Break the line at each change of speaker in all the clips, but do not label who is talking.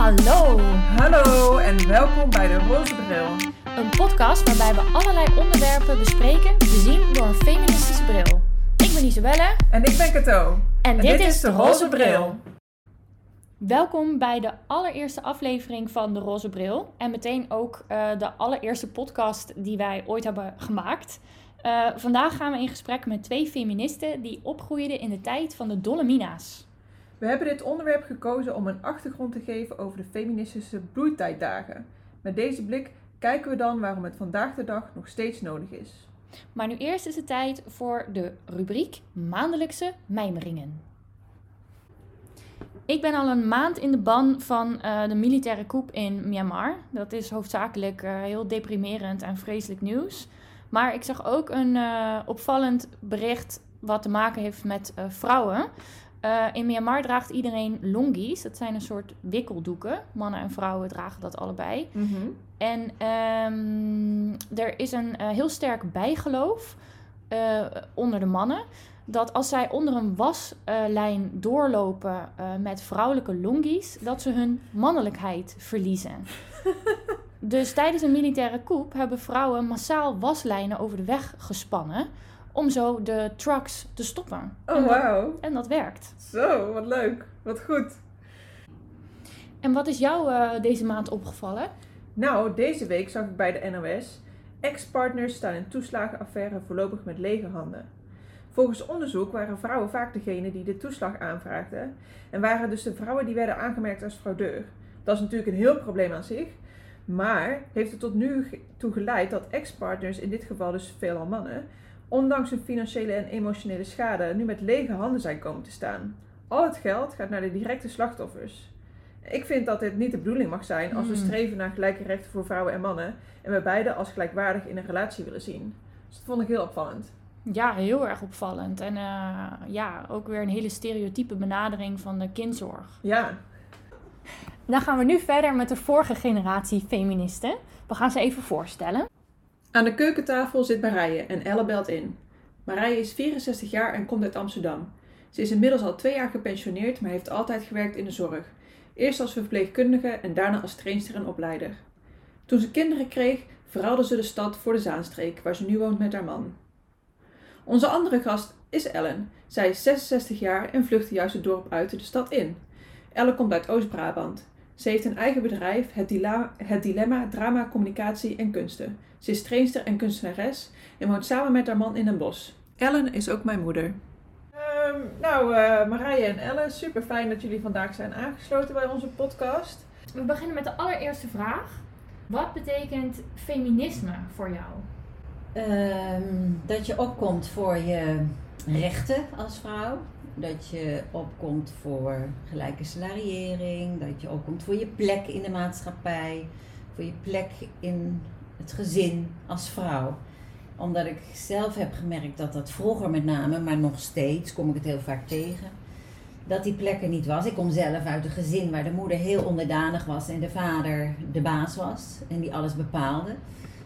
Hallo,
Hallo en welkom bij de Roze Bril.
een podcast waarbij we allerlei onderwerpen bespreken, bezien door een feministische bril. Ik ben Isabelle
En ik ben Cato.
en, dit, is de Roze Bril. Welkom bij de allereerste aflevering van de Roze Bril en meteen ook eh, de allereerste podcast die wij ooit hebben gemaakt. Eh, vandaag gaan we in gesprek met twee feministen die opgroeiden in de tijd van de Dolomina's.
We hebben dit onderwerp gekozen om een achtergrond te geven over de feministische bloeitijddagen. Met deze blik kijken we dan waarom het vandaag de dag nog steeds nodig is.
Maar nu eerst is het tijd voor de rubriek Maandelijkse Mijmeringen. Ik ben al een maand in de ban van eh, de militaire coup in Myanmar. Dat is hoofdzakelijk eh, heel deprimerend en vreselijk nieuws. Maar ik zag ook een eh, opvallend bericht wat te maken heeft met vrouwen. Eh, in Myanmar draagt iedereen longis. Dat zijn een soort wikkeldoeken. Mannen en vrouwen dragen dat allebei. En ehm, er is een eh, heel sterk bijgeloof eh, onder de mannen. Dat als zij onder een waslijn doorlopen met vrouwelijke longies, dat ze hun mannelijkheid verliezen. dus tijdens een militaire coup hebben vrouwen massaal waslijnen over de weg gespannen. Om zo de trucks te stoppen. en,
Oh
dat,
wauw.
en dat werkt.
Zo, wat leuk. Wat goed.
En wat is jou eh, deze maand opgevallen?
Nou, deze week zag ik bij de NOS... Ex-partners staan in toeslagenaffaire voorlopig met lege handen. Volgens onderzoek waren vrouwen vaak degene die de toeslag aanvraagden. En waren dus de vrouwen die werden aangemerkt als fraudeur. Dat is natuurlijk een heel probleem aan zich. Maar heeft er tot nu toe geleid dat ex-partners, in dit geval dus veelal mannen, ondanks hun financiële en emotionele schade, nu met lege handen zijn komen te staan. Al het geld gaat naar de directe slachtoffers. Ik vind dat dit niet de bedoeling mag zijn als we
Hmm.
streven naar gelijke rechten voor vrouwen en mannen en we beide als gelijkwaardig in een relatie willen zien. Dus dat vond ik heel opvallend.
Ja, heel erg opvallend. En eh, ja, ook weer een hele stereotype benadering van de kindzorg.
Ja,
Dan gaan we nu verder met de vorige generatie feministen. We gaan ze even voorstellen.
Aan de keukentafel zit Marije en Elle belt in. Marije is 64 jaar en komt uit Amsterdam. Ze is inmiddels al twee jaar gepensioneerd, maar heeft altijd gewerkt in de zorg. Eerst als verpleegkundige en daarna als trainster en opleider. Toen ze kinderen kreeg, verhuilde ze de stad voor de Zaanstreek, waar ze nu woont met haar man. Onze andere gast is Ellen. Zij is 66 jaar en vluchtte juist het dorp uit de stad in. Elle komt uit Oost-Brabant. Ze heeft een eigen bedrijf, het, Dila- het Dilemma Drama, Communicatie en Kunsten. Ze is trainster en kunstenares en woont samen met haar man in een bos. Ellen is ook mijn moeder. nou, eh, Marije en Ellen, super fijn dat jullie vandaag zijn aangesloten bij onze podcast.
We beginnen met de allereerste vraag. Wat betekent feminisme voor jou?
Ehm, dat je opkomt voor je rechten als vrouw. Dat je opkomt voor gelijke salariering. Dat je opkomt voor je plek in de maatschappij. Voor je plek in het gezin als vrouw. Omdat ik zelf heb gemerkt dat dat vroeger met name, maar nog steeds kom ik het heel vaak tegen. Dat die plek er niet was. Ik kom zelf uit een gezin waar de moeder heel onderdanig was en de vader de baas was. En die alles bepaalde.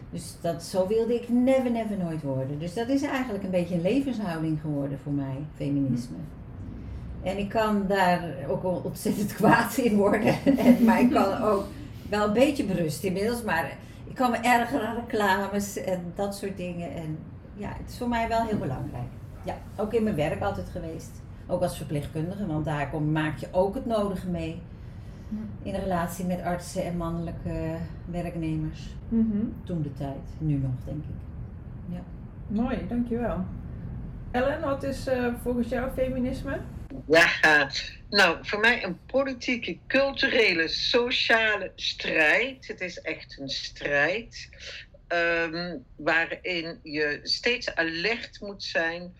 Dus dat, zo wilde ik never, never nooit worden. Dus dat is eigenlijk een beetje een levenshouding geworden voor mij, feminisme. En ik kan daar ook ontzettend kwaad in worden. En, maar ik kan ook wel een beetje berust inmiddels. Maar ik kan me ergeren aan reclames en dat soort dingen. En ja, het is voor mij wel heel belangrijk. Ja, ook in mijn werk altijd geweest. Ook als verpleegkundige, want daar kom, maak je ook het nodige mee. In relatie met artsen en mannelijke werknemers. Toen de tijd, nu nog denk ik.
Mooi, dankjewel. Ellen, wat is eh, volgens jou feminisme?
Ja, nou, voor mij een politieke, culturele, sociale strijd. Het is echt een strijd. ehm, waarin je steeds alert moet zijn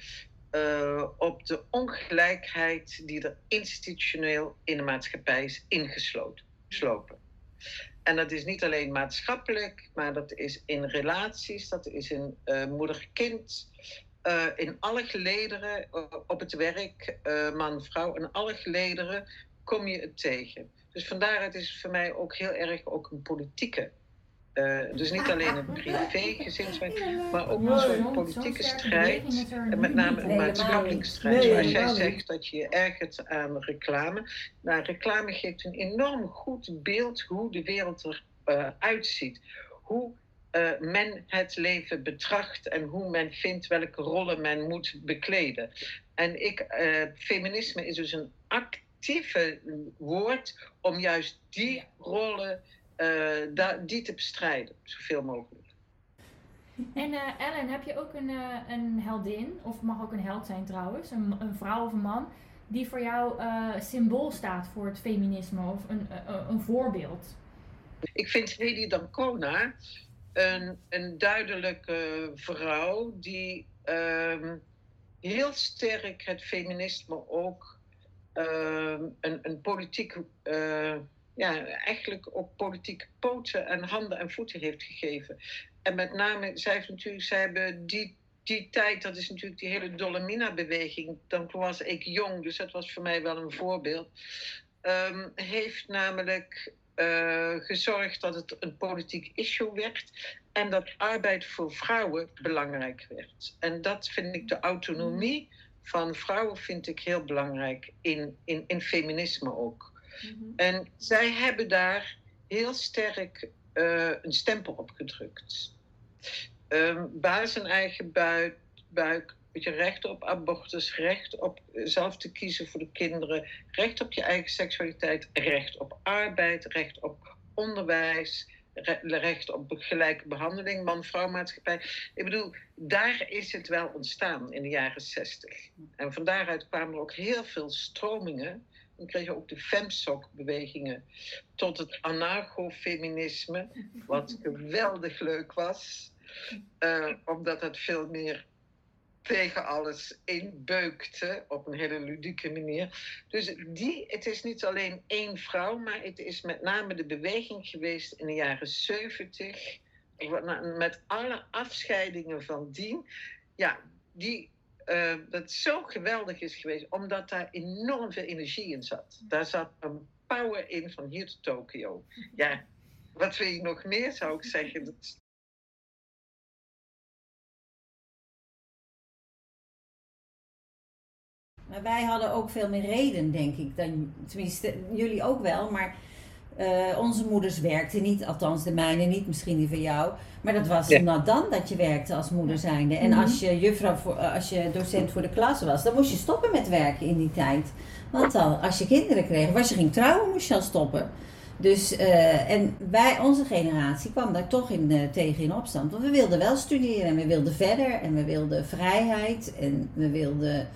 eh, op de ongelijkheid die er institutioneel in de maatschappij is ingesloten. geslopen. En dat is niet alleen maatschappelijk, maar dat is in relaties, dat is in eh, moeder-kind, eh, in alle gelederen, eh, op het werk, eh, man, vrouw, in alle gelederen kom je het tegen. Dus vandaar het is voor mij ook heel erg ook een politieke Uh, dus niet alleen een privé maar ook een soort politieke strijd. En met name een maatschappelijke strijd. Zoals jij zegt dat je je ergert aan reclame. Nou, reclame geeft een enorm goed beeld hoe de wereld eruit uh, ziet. Hoe uh, men het leven betracht en hoe men vindt welke rollen men moet bekleden. En ik, feminisme is dus een actieve woord om juist die rollen uh, die te bestrijden, zoveel mogelijk.
En uh, Ellen, heb je ook een, uh, een heldin, of mag ook een held zijn trouwens, een, een vrouw of een man, die voor jou symbool staat voor het feminisme of een, een voorbeeld?
Ik vind Hedy Dancona een, een duidelijke vrouw die um, heel sterk het feminisme ook um, een, een politiek ja, eigenlijk op politieke poten en handen en voeten heeft gegeven. En met name, zij heeft natuurlijk, zij hebben die, die tijd, dat is natuurlijk die hele Dolomina-beweging. Dan was ik jong, dus dat was voor mij wel een voorbeeld. Um, heeft namelijk uh, gezorgd dat het een politiek issue werd en dat arbeid voor vrouwen belangrijk werd. En dat vind ik de autonomie van vrouwen vind ik heel belangrijk in, in, in feminisme ook. Mhm. En zij hebben daar heel sterk uh, een stempel op gedrukt. Um, baas en eigen buik, buik recht op abortus, recht op zelf te kiezen voor de kinderen, recht op je eigen seksualiteit, recht op arbeid, recht op onderwijs, recht op gelijke behandeling, man-vrouw maatschappij. Ik bedoel, daar is het wel ontstaan in de jaren zestig. En van daaruit kwamen er ook heel veel stromingen dan kreeg je ook de femsok-bewegingen tot het anarcho-feminisme, wat geweldig leuk was, uh, omdat het veel meer tegen alles inbeukte op een hele ludieke manier. Dus die, het is niet alleen één vrouw, maar het is met name de beweging geweest in de jaren 70, met alle afscheidingen van dien. Ja, die uh, dat zo geweldig is geweest, omdat daar enorm veel energie in zat. Daar zat een power in van hier tot Tokio. Ja, wat wil je nog meer, zou ik zeggen?
Maar wij hadden ook veel meer reden, denk ik. Dan, tenminste, jullie ook wel, maar uh, onze moeders werkten niet, althans de mijne niet, misschien die van jou. Maar dat was ja. nou dan dat je werkte als moeder zijnde. En mhm. als je juffrouw, voor, eh, als je docent voor de klas was, dan moest je stoppen met werken in die tijd. Want al, als je kinderen kreeg, als je ging trouwen, moest je al stoppen. Dus, uh, en wij, onze generatie, kwam daar toch in, uh, tegen in opstand. Want we wilden wel studeren en we wilden verder en we wilden vrijheid en we wilden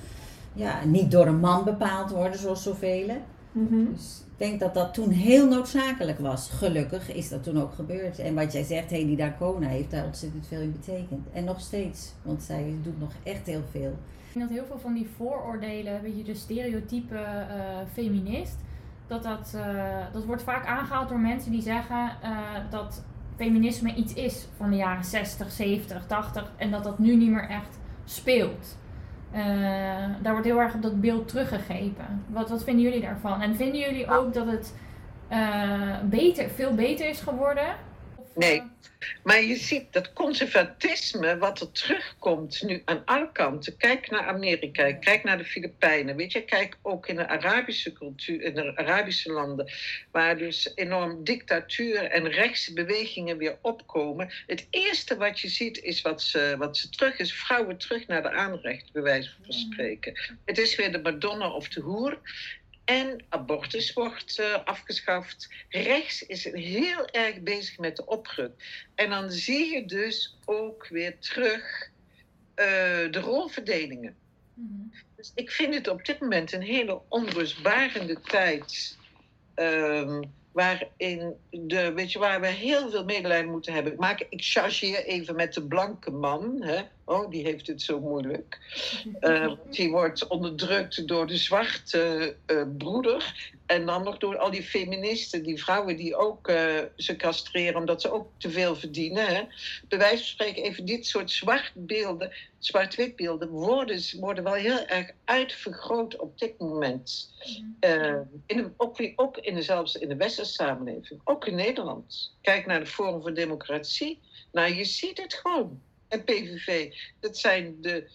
ja, niet door een man bepaald worden zoals zoveel. Mm -hmm. Dus ik denk dat dat toen heel noodzakelijk was. Gelukkig is dat toen ook gebeurd. En wat jij zegt, Hedy Dacona heeft daar ontzettend veel in betekend. En nog steeds, want zij doet nog echt heel veel.
Ik denk dat heel veel van die vooroordelen, weet je, de stereotype uh, feminist, dat, dat, uh, dat wordt vaak aangehaald door mensen die zeggen uh, dat feminisme iets is van de jaren 60, 70, 80 en dat dat nu niet meer echt speelt. Uh, daar wordt heel erg op dat beeld teruggegrepen. Wat, wat vinden jullie daarvan? En vinden jullie ook dat het uh, beter, veel beter is geworden?
Nee, maar je ziet dat conservatisme wat er terugkomt nu aan alle kanten. Kijk naar Amerika, kijk naar de Filipijnen. Weet je, kijk ook in de Arabische cultuur, in de Arabische landen, waar dus enorm dictatuur en rechtse bewegingen weer opkomen. Het eerste wat je ziet is wat ze, wat ze terug is, vrouwen terug naar de aanrecht, bij wijze van spreken. Het is weer de Madonna of de hoer. En abortus wordt uh, afgeschaft. Rechts is heel erg bezig met de opruk. En dan zie je dus ook weer terug uh, de rolverdelingen. Mm-hmm. Dus ik vind het op dit moment een hele onrustbarende tijd. Um, waarin de, weet je, waar we heel veel medelijden moeten hebben. Maar ik chargeer even met de blanke man. Hè? Oh, die heeft het zo moeilijk. Uh, die wordt onderdrukt door de zwarte uh, broeder. En dan nog door al die feministen, die vrouwen die ook uh, ze castreren omdat ze ook te veel verdienen. Hè. Bij wijze van spreken, even dit soort zwart-beelden, zwart-wit beelden, worden, worden wel heel erg uitvergroot op dit moment. In de, ook, ook in de, zelfs in de westerse samenleving, ook in Nederland. Kijk naar de Forum voor Democratie. Nou, je ziet het gewoon. En PVV, dat zijn de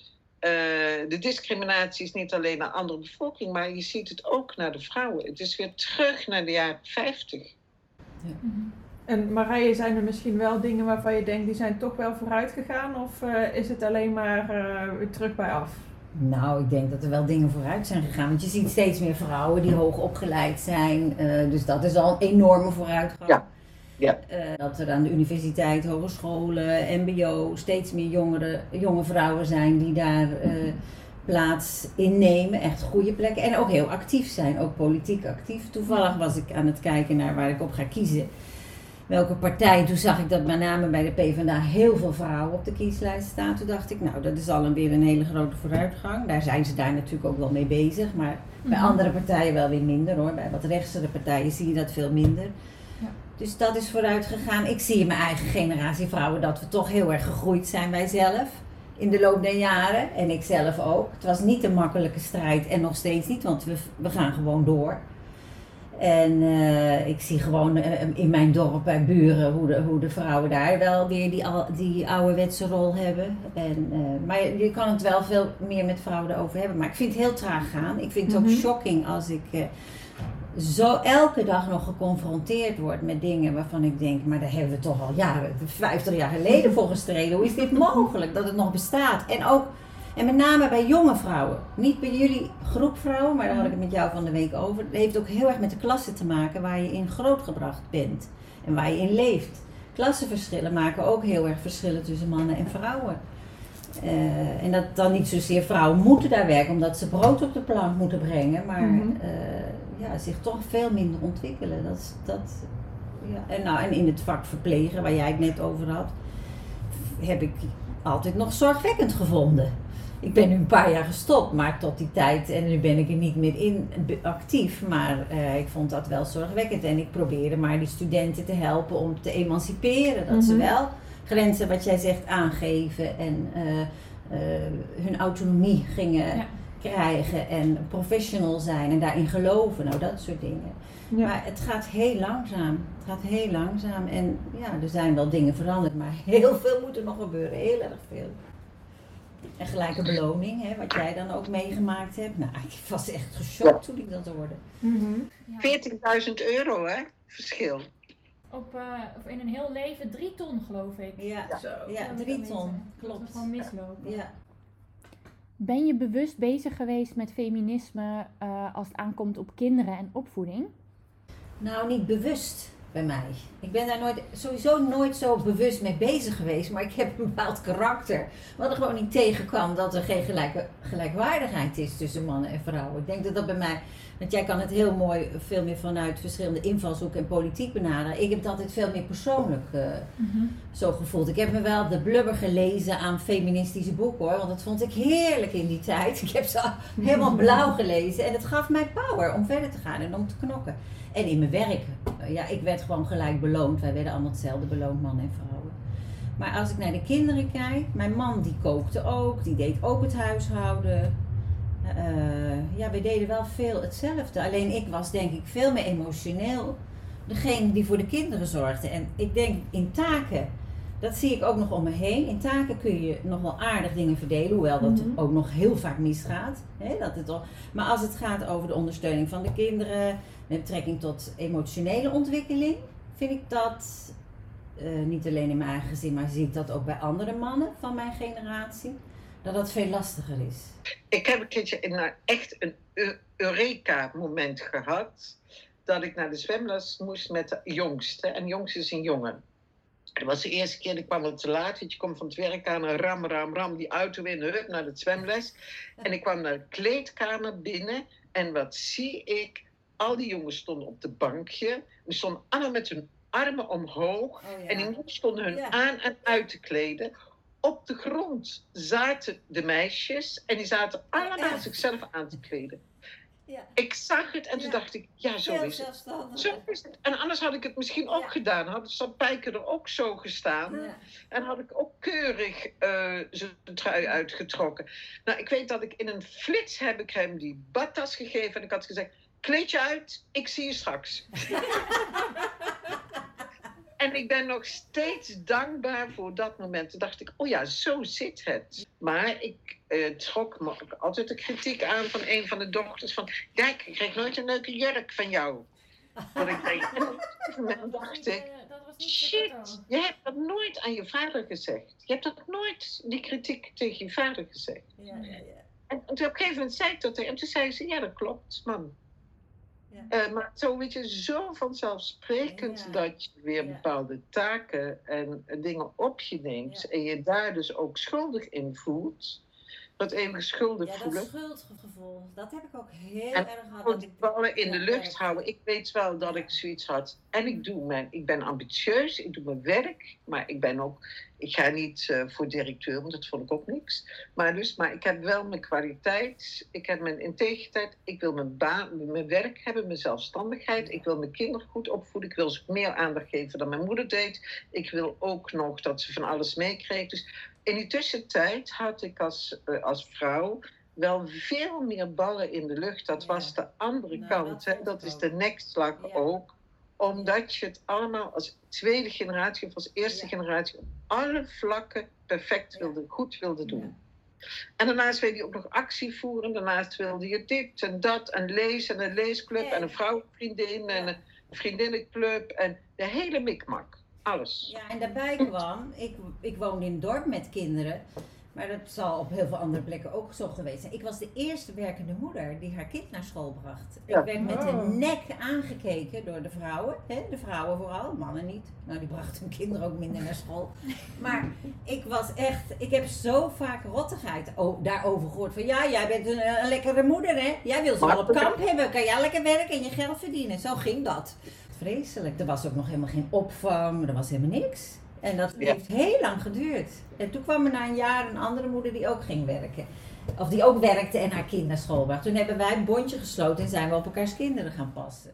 uh, de discriminatie is niet alleen naar andere bevolking, maar je ziet het ook naar de vrouwen. Het is weer terug naar de jaren 50.
Ja. En Marije, zijn er misschien wel dingen waarvan je denkt die zijn toch wel vooruit gegaan? Of uh, is het alleen maar uh, weer terug bij af?
Nou, ik denk dat er wel dingen vooruit zijn gegaan. Want je ziet steeds meer vrouwen die hoog opgeleid zijn. dus dat is al een enorme vooruitgang.
Ja. Ja.
Uh, dat er aan de universiteit, hogescholen, mbo steeds meer jongere, jonge vrouwen zijn die daar uh, plaats innemen. Echt goede plekken. En ook heel actief zijn, ook politiek actief. Toevallig was ik aan het kijken naar waar ik op ga kiezen. Welke partij? Toen zag ik dat met name bij de PvdA heel veel vrouwen op de kieslijst staan. Toen dacht ik, nou, dat is al een, weer een hele grote vooruitgang. Daar zijn ze daar natuurlijk ook wel mee bezig. Maar bij mhm. andere partijen wel weer minder hoor. Bij wat rechtsere partijen zie je dat veel minder. Dus dat is vooruit gegaan. Ik zie in mijn eigen generatie vrouwen dat we toch heel erg gegroeid zijn wij zelf. In de loop der jaren. En ik zelf ook. Het was niet een makkelijke strijd en nog steeds niet, want we, we gaan gewoon door. En uh, ik zie gewoon uh, in mijn dorp bij buren hoe de, hoe de vrouwen daar wel weer die, die ouderwetse rol hebben. En, uh, maar je kan het wel veel meer met vrouwen erover hebben. Maar ik vind het heel traag gaan. Ik vind het ook mhm. shocking als ik zo elke dag nog geconfronteerd wordt met dingen waarvan ik denk, maar daar hebben we toch al jaren, 50 jaar geleden voor gestreden. Hoe is dit mogelijk dat het nog bestaat? En ook, en met name bij jonge vrouwen. Niet bij jullie groep vrouwen, maar daar had ik het met jou van de week over. Het heeft ook heel erg met de klasse te maken waar je in grootgebracht bent en waar je in leeft. Klassenverschillen maken ook heel erg verschillen tussen mannen en vrouwen. Uh, en dat dan niet zozeer vrouwen moeten daar werken omdat ze brood op de plank moeten brengen, maar mm -hmm. uh, ja, zich toch veel minder ontwikkelen. Dat, dat, ja. en, nou, en in het vak verplegen, waar jij het net over had, heb ik altijd nog zorgwekkend gevonden. Ik ben nu een paar jaar gestopt, maar tot die tijd, en nu ben ik er niet meer in actief, maar uh, ik vond dat wel zorgwekkend. En ik probeerde maar die studenten te helpen om te emanciperen. Dat mm -hmm. ze mhm. wel grenzen, wat jij zegt, aangeven en uh, uh, hun autonomie gingen. Ja krijgen en professional zijn en daarin geloven. Nou, dat soort dingen. Maar het gaat heel langzaam. Het gaat heel langzaam. En ja, er zijn wel dingen veranderd, maar heel veel moet er nog gebeuren. Heel erg veel. En gelijke beloning, hè, wat jij dan ook meegemaakt hebt. Nou, ik was echt geschokt toen ik dat hoorde.
Mm -hmm. ja. 40.000 euro, hè? Verschil.
Op, uh, in een heel leven drie ton, geloof ik.
Ja, Zo. ja drie ton. Klopt.
Dat gewoon mislopen.
Ja.
Ben je bewust bezig geweest met feminisme uh, als het aankomt op kinderen en opvoeding?
Nou, niet bewust bij mij. Ik ben daar nooit, sowieso nooit zo bewust mee bezig geweest, maar ik heb een bepaald karakter. Wat er gewoon niet tegenkwam dat er geen gelijke, gelijkwaardigheid is tussen mannen en vrouwen. Ik denk dat dat bij mij want jij kan het heel mooi veel meer vanuit verschillende invalshoeken en politiek benaderen. Ik heb het altijd veel meer persoonlijk uh, mm-hmm. zo gevoeld. Ik heb me wel de blubber gelezen aan feministische boeken hoor. Want dat vond ik heerlijk in die tijd. Ik heb ze helemaal blauw gelezen. En het gaf mij power om verder te gaan en om te knokken. En in mijn werk. Ja, ik werd gewoon gelijk beloond. Wij werden allemaal hetzelfde beloond, mannen en vrouwen. Maar als ik naar de kinderen kijk, mijn man die kookte ook, die deed ook het huishouden. Uh, ja, we deden wel veel hetzelfde. Alleen ik was denk ik veel meer emotioneel degene die voor de kinderen zorgde. En ik denk in taken, dat zie ik ook nog om me heen. In taken kun je nog wel aardig dingen verdelen, hoewel dat mm ook nog heel vaak misgaat. Hè, dat het al, maar als het gaat over de ondersteuning van de kinderen, met betrekking tot emotionele ontwikkeling, vind ik dat uh, niet alleen in mijn eigen gezin, maar zie ik dat ook bij andere mannen van mijn generatie dat dat veel lastiger is.
Ik heb een keertje echt een Eureka-moment gehad. Dat ik naar de zwemles moest met de jongste. En de jongste is een jongen. Dat was de eerste keer, ik kwam al te laat. Je komt van het werk aan en ram, ram, ram. Die auto in, hup, naar de zwemles. En ik kwam naar de kleedkamer binnen. En wat zie ik? Al die jongens stonden op de bankje. Die stonden allemaal met hun armen omhoog. Oh, ja. En die stonden hun aan en uit te kleden op de grond zaten de meisjes en die zaten allemaal zichzelf aan te kleden.
Ja.
Ik zag het en toen
Ja.
dacht ik, ja, zo is het. Zo is het. En anders had ik het misschien ook
Ja.
gedaan. Had Sam Pijker er ook zo gestaan. En had ik ook keurig eh, zijn trui uitgetrokken. Nou, ik weet dat ik in een flits heb ik hem die badtas gegeven. En ik had gezegd, kleed je uit, ik zie je straks. en ik ben nog steeds dankbaar voor dat moment. Toen dacht ik, oh ja, zo zit het. Maar ik eh, trok altijd de kritiek aan van een van de dochters. Van, ja, ik kreeg nooit een leuke jurk van jou. Dat ik denk, en dacht ik... Shit, je hebt dat nooit aan je vader gezegd. Je hebt dat nooit, die kritiek tegen je vader gezegd.
Ja, ja, ja.
En op een gegeven moment zei ik dat tegen en toen zei ze, ja dat klopt, mam.
Ja.
Eh, maar zo weet je, zo vanzelfsprekend
Ja.
dat je weer bepaalde taken en eh, dingen op je neemt en je daar dus ook schuldig in voelt. Dat eeuwige schuldig
Ja, dat
voelen.
schuldgevoel, dat heb ik ook heel
En
erg gehad. Dat ik-
ballen in de lucht houden. Ik weet wel dat ik zoiets had. En ik doe mijn, ik ben ambitieus, ik doe mijn werk, maar ik ben ook, ik ga niet eh, voor directeur, want dat vond ik ook niks. Maar dus, maar ik heb wel mijn kwaliteit, ik heb mijn integriteit, ik wil mijn baan, mijn werk hebben, mijn zelfstandigheid. Ik wil mijn kinderen goed opvoeden, ik wil ze meer aandacht geven dan mijn moeder deed. Ik wil ook nog dat ze van alles meekreeg. Dus in die tussentijd had ik als, eh, als vrouw wel veel meer ballen in de lucht. Dat
Ja.
was de andere
Nou,
kant.
dat
hè. Dat is de nekslag
Ja.
ook. Omdat je het allemaal als tweede generatie of als eerste
Ja.
generatie op alle vlakken perfect wilde, goed wilde doen. En daarnaast wilde je ook nog actie voeren. Daarnaast wilde je dit en dat en lezen en een leesclub en een vrouwenvriendin en een vriendinnenclub en de hele mikmak. Alles.
Ja, en daarbij kwam, ik, ik woonde in een dorp met kinderen, maar dat zal op heel veel andere plekken ook zo geweest zijn. Ik was de eerste werkende moeder die haar kind naar school bracht.
Ja.
Ik werd met de
Oh.
nek aangekeken door de vrouwen, hè? de vrouwen vooral, mannen niet. Nou, die brachten hun kinderen ook minder naar school. Maar ik was echt, ik heb zo vaak rottigheid daarover gehoord. Van ja, jij bent een, een lekkere moeder hè, jij wil ze wel op kamp hebben, kan jij lekker werken en je geld verdienen. Zo ging dat. Vreselijk. Er was ook nog helemaal geen opvang, er was helemaal niks. En dat
Ja.
heeft heel lang geduurd. En toen kwam er na een jaar een andere moeder die ook ging werken. Of die ook werkte en haar kind naar school bracht. Toen hebben wij een bondje gesloten en zijn we op elkaars kinderen gaan passen.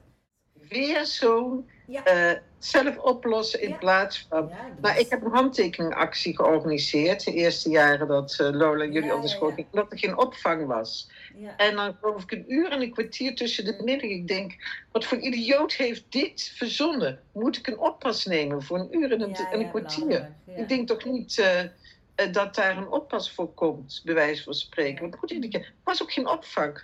Weer zo'n
Ja.
eh, zelf oplossen in
Ja.
plaats van
Ja, was-
ik heb een handtekeningactie georganiseerd. De eerste jaren dat eh, Lola en jullie op de school
ja.
gingen. Dat er geen opvang was. En dan geloof ik een uur en een kwartier tussen de middag. Ik denk, wat voor idioot heeft dit verzonnen? Moet ik een oppas nemen voor een uur en een, en kwartier? Ik denk toch niet eh, dat daar een oppas voor komt, bij wijze van spreken. Want goed, was ook geen opvang.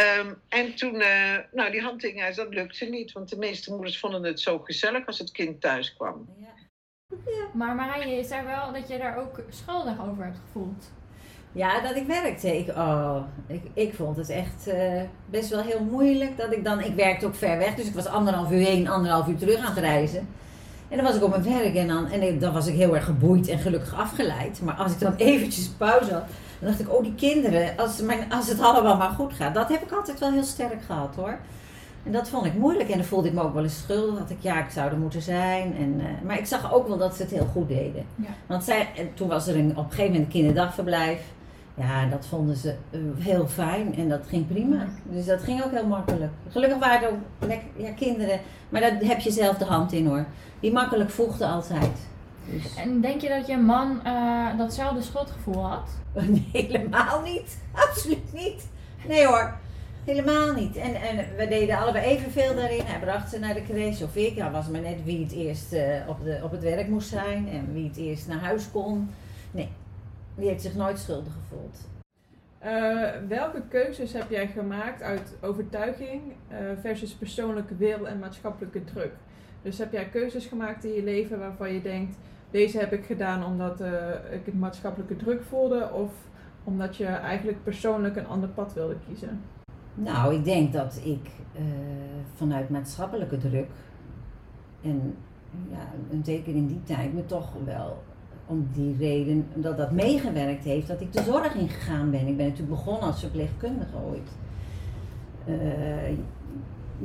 Ehm, en toen, eh, nou, die handtekening, dat lukte niet. Want de meeste moeders vonden het zo gezellig als het kind thuis kwam.
Ja.
Maar Marije, je zei wel dat je daar ook schuldig over hebt gevoeld.
Ja, dat ik werkte. Ik, oh, ik, ik vond het echt eh, best wel heel moeilijk. Dat ik dan, ik werkte ook ver weg, dus ik was anderhalf uur heen, anderhalf uur terug aan het reizen. En dan was ik op mijn werk en dan, en dan was ik heel erg geboeid en gelukkig afgeleid. Maar als ik dan eventjes pauze had, dan dacht ik, oh die kinderen, als, mijn, als het allemaal maar goed gaat. Dat heb ik altijd wel heel sterk gehad hoor. En dat vond ik moeilijk en dan voelde ik me ook wel eens schuldig. Dat ik, ja, ik zou er moeten zijn. En, eh, maar ik zag ook wel dat ze het heel goed deden.
Ja.
Want zij, en toen was er een, op een gegeven moment een kinderdagverblijf. Ja, dat vonden ze eh, heel fijn en dat ging prima. Dus dat ging ook heel makkelijk. Gelukkig waren er ook lekker, ja, kinderen, maar daar heb je zelf de hand in hoor. Die makkelijk voegden altijd. Dus,
En denk je dat je man eh, datzelfde schuldgevoel had?
nee, helemaal niet. Absoluut niet. Nee hoor, helemaal niet. En, en we deden allebei evenveel daarin. Hij bracht ze naar de crash of ik. Ja, was maar net wie het eerst eh, op, de, op het werk moest zijn en wie het eerst naar huis kon. Nee, die heeft zich nooit schuldig gevoeld.
Eh, welke keuzes heb jij gemaakt uit overtuiging eh, versus persoonlijke wil en maatschappelijke druk? Dus heb jij keuzes gemaakt in je leven waarvan je denkt, deze heb ik gedaan omdat eh, ik het maatschappelijke druk voelde of omdat je eigenlijk persoonlijk een ander pad wilde kiezen?
Nou, ik denk dat ik vanuit maatschappelijke druk en ja, en zeker in die tijd me toch wel om die reden dat dat meegewerkt heeft dat ik de zorg ingegaan ben. Ik ben natuurlijk begonnen als verpleegkundige ooit. Eh,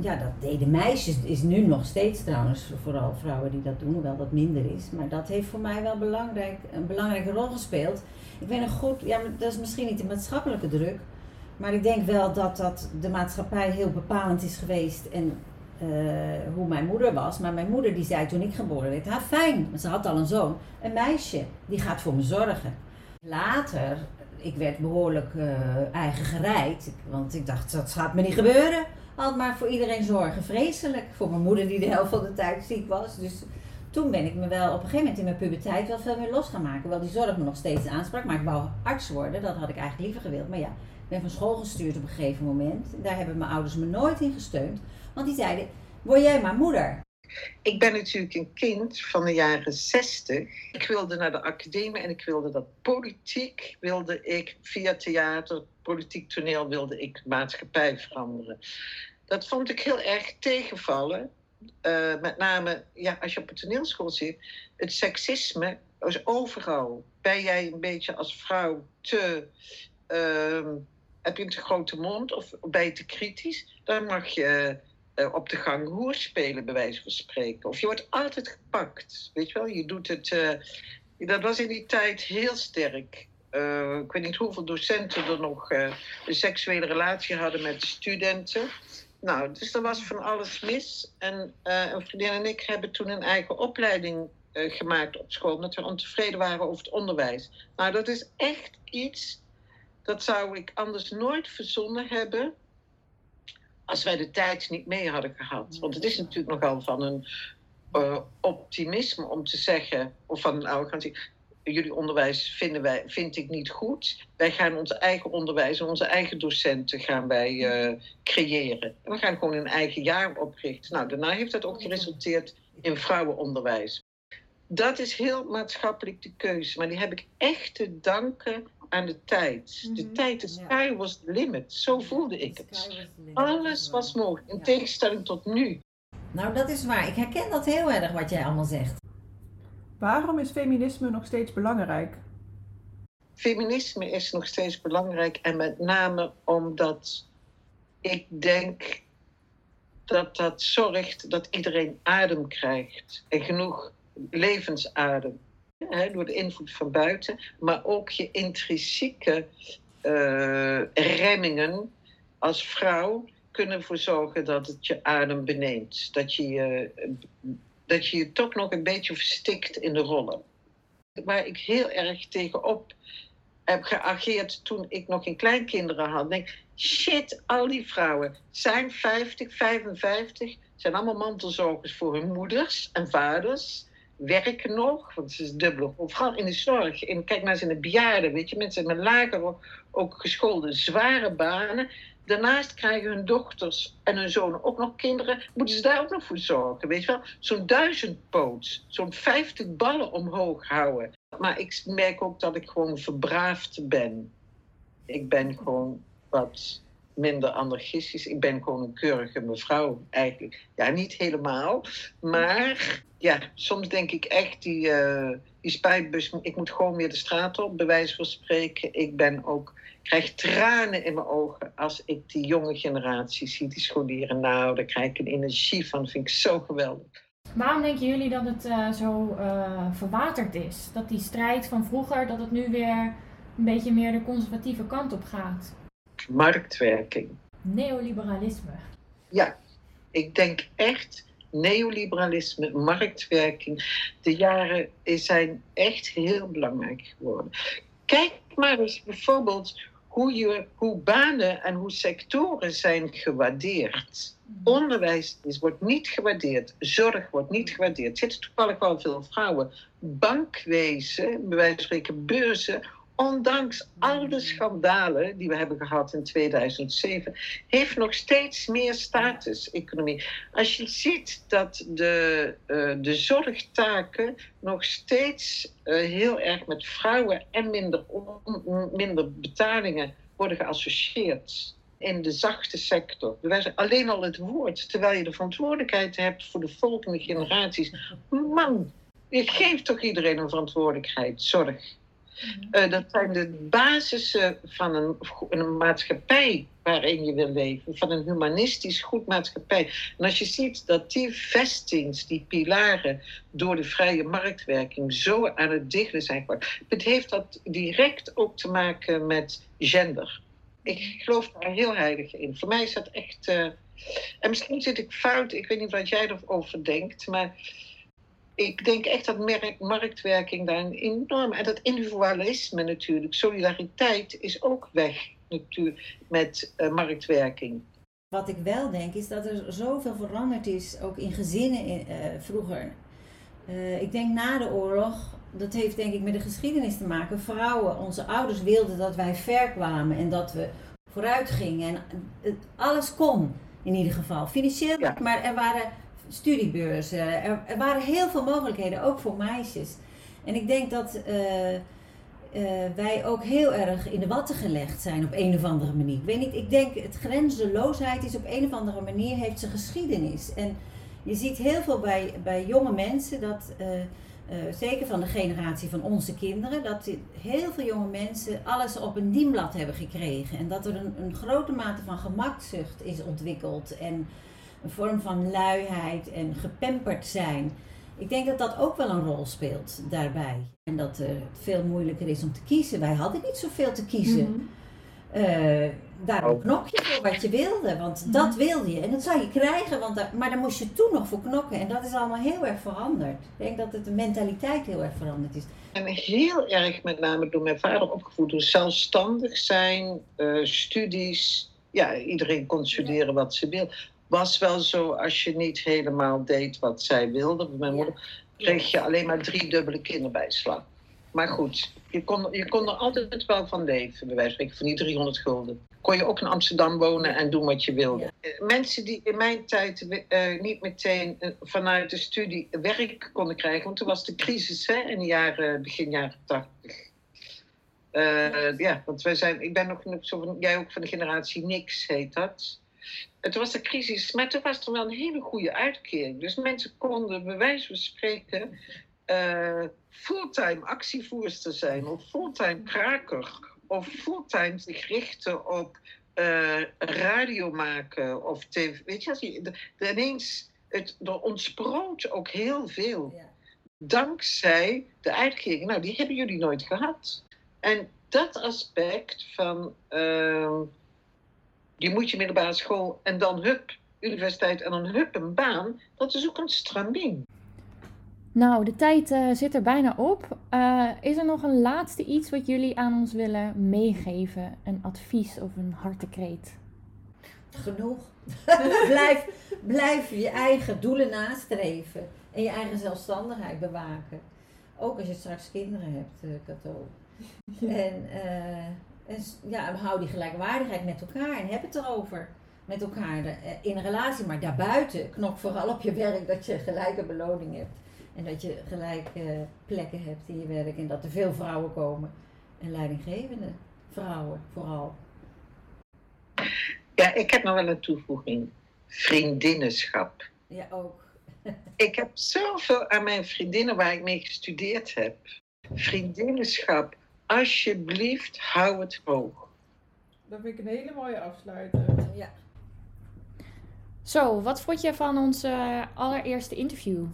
ja, dat deden meisjes, is nu nog steeds trouwens, vooral vrouwen die dat doen, hoewel dat minder is. Maar dat heeft voor mij wel belangrijk, een belangrijke rol gespeeld. Ik weet nog goed, ja, dat is misschien niet de maatschappelijke druk, Maar ik denk wel dat dat de maatschappij heel bepalend is geweest en eh, hoe mijn moeder was. Maar mijn moeder die zei toen ik geboren werd, ha fijn, ze had al een zoon, een meisje, die gaat voor me zorgen. Later, ik werd behoorlijk uh, eigen gereid, want ik dacht dat gaat me niet gebeuren. Altijd maar voor iedereen zorgen, vreselijk. Voor mijn moeder die de helft van de tijd ziek was. Dus toen ben ik me wel op een gegeven moment in mijn puberteit wel veel meer los gaan maken. Wel die zorg me nog steeds aansprak, maar ik wou arts worden, dat had ik eigenlijk liever gewild. Maar ja, ik ben van school gestuurd op een gegeven moment. Daar hebben mijn ouders me nooit in gesteund. Want die zeiden, word jij maar moeder.
Ik ben natuurlijk een kind van de jaren zestig. Ik wilde naar de academie en ik wilde dat politiek, wilde ik via theater, politiek toneel, wilde ik maatschappij veranderen. Dat vond ik heel erg tegenvallen. Uh, met name, ja, als je op een toneelschool zit, het seksisme is overal. Ben jij een beetje als vrouw te. Uh, heb je een te grote mond of ben je te kritisch? Dan mag je uh, op de gang hoer spelen, bij wijze van spreken. Of je wordt altijd gepakt. Weet je wel, je doet het. Uh, dat was in die tijd heel sterk. Uh, ik weet niet hoeveel docenten er nog een seksuele relatie hadden met studenten. Nou, dus er was van alles mis. En een vriendin en ik hebben toen een eigen opleiding gemaakt op school, omdat we ontevreden waren over het onderwijs. Nou, dat is echt iets, dat zou ik anders nooit verzonnen hebben als wij de tijd niet mee hadden gehad. Want het is natuurlijk nogal van een uh, optimisme om te zeggen, of van een arrogantie. Jullie onderwijs vinden wij, vind ik niet goed. Wij gaan ons eigen onderwijs en onze eigen docenten gaan wij uh, creëren. En we gaan gewoon een eigen jaar oprichten. Nou, daarna heeft dat ook geresulteerd in vrouwenonderwijs. Dat is heel maatschappelijk de keuze, maar die heb ik echt te danken aan de tijd. De mhm. tijd, de sky was the limit. Zo voelde ik het. Alles was mogelijk, in tegenstelling tot nu.
Nou, dat is waar. Ik herken dat heel erg wat jij allemaal zegt.
Waarom is feminisme nog steeds belangrijk?
Feminisme is nog steeds belangrijk en met name omdat ik denk dat dat zorgt dat iedereen adem krijgt en genoeg levensadem door de invloed van buiten, maar ook je intrinsieke uh, remmingen als vrouw kunnen ervoor zorgen dat het je adem beneemt. Dat je je, dat je je toch nog een beetje verstikt in de rollen. Waar ik heel erg tegenop heb geageerd toen ik nog geen kleinkinderen had. Denk, shit, al die vrouwen zijn 50, 55, zijn allemaal mantelzorgers voor hun moeders en vaders werken nog, want het is dubbel. Vooral in de zorg. Kijk maar eens in de bejaarden, weet je, mensen met lager ook geschoolde, zware banen. Daarnaast krijgen hun dochters en hun zonen ook nog kinderen. Moeten ze daar ook nog voor zorgen, weet je wel? Zo'n duizend poots, zo'n vijftig ballen omhoog houden. Maar ik merk ook dat ik gewoon verbraafd ben. Ik ben gewoon wat minder anarchistisch. Ik ben gewoon een keurige mevrouw eigenlijk. Ja, niet helemaal. Maar ja, soms denk ik echt, die, uh, die spuitbus, ik moet gewoon weer de straat op, bij wijze van spreken. Ik ben ook, krijg tranen in mijn ogen als ik die jonge generatie zie, die scholieren. Nou, daar krijg ik een energie van, dat vind ik zo geweldig.
Waarom denken jullie dat het uh, zo uh, verwaterd is? Dat die strijd van vroeger, dat het nu weer een beetje meer de conservatieve kant op gaat?
Marktwerking.
Neoliberalisme.
Ja, ik denk echt neoliberalisme, marktwerking. De jaren zijn echt heel belangrijk geworden. Kijk maar eens bijvoorbeeld hoe, je, hoe banen en hoe sectoren zijn gewaardeerd. Mm. Onderwijs is, wordt niet gewaardeerd, zorg wordt niet gewaardeerd. Er zitten toevallig wel veel vrouwen. Bankwezen, bij wijze van spreken beurzen, ondanks al de schandalen die we hebben gehad in 2007, heeft nog steeds meer status-economie. Als je ziet dat de, uh, de zorgtaken nog steeds uh, heel erg met vrouwen en minder, minder betalingen worden geassocieerd. In de zachte sector. Alleen al het woord, terwijl je de verantwoordelijkheid hebt voor de volgende generaties. Man, je geeft toch iedereen een verantwoordelijkheid, zorg. Uh, dat zijn de basissen van een, een, maatschappij waarin je wil leven, van een humanistisch goed maatschappij. En als je ziet dat die vestings, die pilaren, door de vrije marktwerking zo aan het dichten zijn geworden, het heeft dat direct ook te maken met gender. Ik geloof daar heel heilig in. Voor mij is dat echt. eh, en misschien zit ik fout, ik weet niet wat jij erover denkt, maar ik denk echt dat merk, marktwerking daar een enorm. En dat individualisme natuurlijk, solidariteit is ook weg natuurlijk met eh, marktwerking.
Wat ik wel denk is dat er zoveel veranderd is, ook in gezinnen in- eh, vroeger. Eh, ik denk na de oorlog, dat heeft denk ik met de geschiedenis te maken. Vrouwen, onze ouders wilden dat wij ver kwamen en dat we vooruit gingen. En alles kon in ieder geval, financieel.
Ja.
Maar er waren studiebeurzen, er, er waren heel veel mogelijkheden, ook voor meisjes. En ik denk dat eh, eh, wij ook heel erg in de watten gelegd zijn op een of andere manier. Ik weet niet, ik denk het grenzeloosheid is op een of andere manier heeft zijn geschiedenis. En je ziet heel veel bij, bij jonge mensen dat, eh, eh, zeker van de generatie van onze kinderen, dat heel veel jonge mensen alles op een dienblad hebben gekregen. En dat er een, een grote mate van gemakzucht is ontwikkeld en een vorm van luiheid en gepemperd zijn. Ik denk dat dat ook wel een rol speelt daarbij. En dat het veel moeilijker is om te kiezen. Wij hadden niet zoveel te kiezen.
Mhm.
Eh, daarom
Oh.
knok je voor wat je wilde, want dat wilde je. En dat zou je krijgen, want daar, maar daar moest je toen nog voor knokken. En dat is allemaal heel erg veranderd. Ik denk dat het de mentaliteit heel erg veranderd is.
En heel erg met name door mijn vader opgevoed, door zelfstandig zijn, eh, studies. Ja, iedereen kon studeren wat ze wil. Was wel zo als je niet helemaal deed wat zij wilde. Mijn moeder kreeg je alleen maar drie dubbele kinderbijslag. Maar goed, je kon, je kon er altijd wel van leven, bij wijze van spreken, van die 300 gulden. Kon je ook in Amsterdam wonen en doen wat je wilde.
Ja.
Mensen die in mijn tijd eh, niet meteen eh, vanuit de studie werk konden krijgen, want toen was de crisis hè, in de jaren, begin jaren 80. Eh, ja, want wij zijn, ik ben nog, nog zo van, jij ook van de generatie niks heet dat. En toen was de crisis, maar toen was er wel een hele goede uitkering. Dus mensen konden bij wijze van spreken eh, fulltime actievoerster zijn, of fulltime kraker, of fulltime zich richten op eh, radio maken of tv. Weet je, als je de, de ineens, het, er ontsproot ook heel veel
Ja.
dankzij de uitkering. Nou, die hebben jullie nooit gehad. En dat aspect van ehm, je moet je middelbare school en dan hup, universiteit en dan hup een baan, dat is ook een stramien.
Nou, de tijd eh, zit er bijna op. Eh, is er nog een laatste iets wat jullie aan ons willen meegeven? Een advies of een hartekreet?
Genoeg. blijf, blijf je eigen doelen nastreven. En je eigen zelfstandigheid bewaken. Ook als je straks kinderen hebt, eh Cato. En, eh, en ja, hou die gelijkwaardigheid met elkaar en heb het erover. Met elkaar eh, in een relatie, maar daarbuiten knok vooral op je werk dat je gelijke beloning hebt. En dat je gelijke plekken hebt in je werk. En dat er veel vrouwen komen. En leidinggevende vrouwen vooral.
Ja, ik heb nog wel een toevoeging. Vriendinnenschap.
Ja, ook.
Ik heb zoveel aan mijn vriendinnen waar ik mee gestudeerd heb. Vriendinnenschap, alsjeblieft, hou het hoog.
Dat vind ik een hele mooie afsluiter.
Ja.
Zo, wat vond je van ons eh, allereerste interview?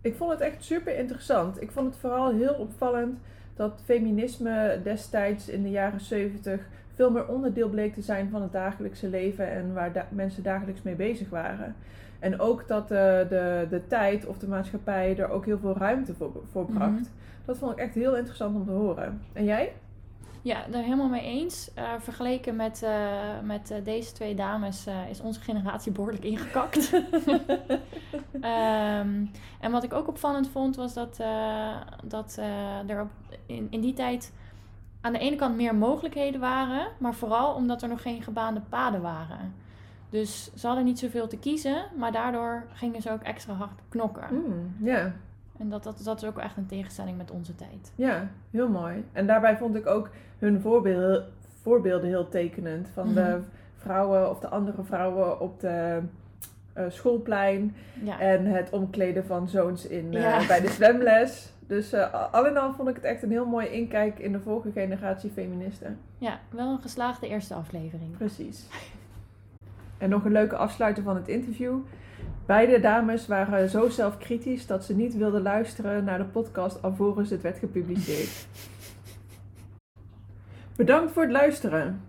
Ik vond het echt super interessant. Ik vond het vooral heel opvallend dat feminisme destijds in de jaren 70 veel meer onderdeel bleek te zijn van het dagelijkse leven en waar da- mensen dagelijks mee bezig waren. En ook dat eh, de, de tijd of de maatschappij er ook heel veel ruimte voor, voor bracht.
Mhm.
Dat vond ik echt heel interessant om te horen. En jij?
Ja, daar helemaal mee eens. Eh, vergeleken met, eh, met deze twee dames is onze generatie behoorlijk ingekakt. Ehm, en wat ik ook opvallend vond was dat, dat er op, in, in die tijd aan de ene kant meer mogelijkheden waren, maar vooral omdat er nog geen gebaande paden waren. Dus ze hadden niet zoveel te kiezen, maar daardoor gingen ze ook extra hard knokken.
Mm, ja.
En dat, dat, dat is ook echt een tegenstelling met onze tijd.
Ja, heel mooi. En daarbij vond ik ook hun voorbeelden, voorbeelden heel tekenend. Van de
Mhm.
vrouwen of de andere vrouwen op de eh, schoolplein.
Ja.
En het omkleden van zoons in, eh,
Ja.
bij de zwemles. Dus eh, al in al vond ik het echt een heel mooi inkijk in de vorige generatie feministen.
ja, wel een geslaagde eerste aflevering.
Precies. En nog een leuke afsluiter van het interview. Beide dames waren zo zelfkritisch dat ze niet wilden luisteren naar de podcast alvorens het werd gepubliceerd. Bedankt voor het luisteren.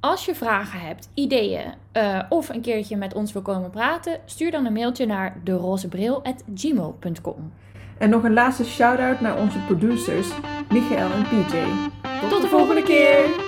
Als je vragen hebt, ideeën uh, of een keertje met ons wil komen praten, stuur dan een mailtje naar derozebril.gmail.com.
En nog een laatste shout-out naar onze producers, Michael en PJ.
Tot, de volgende keer.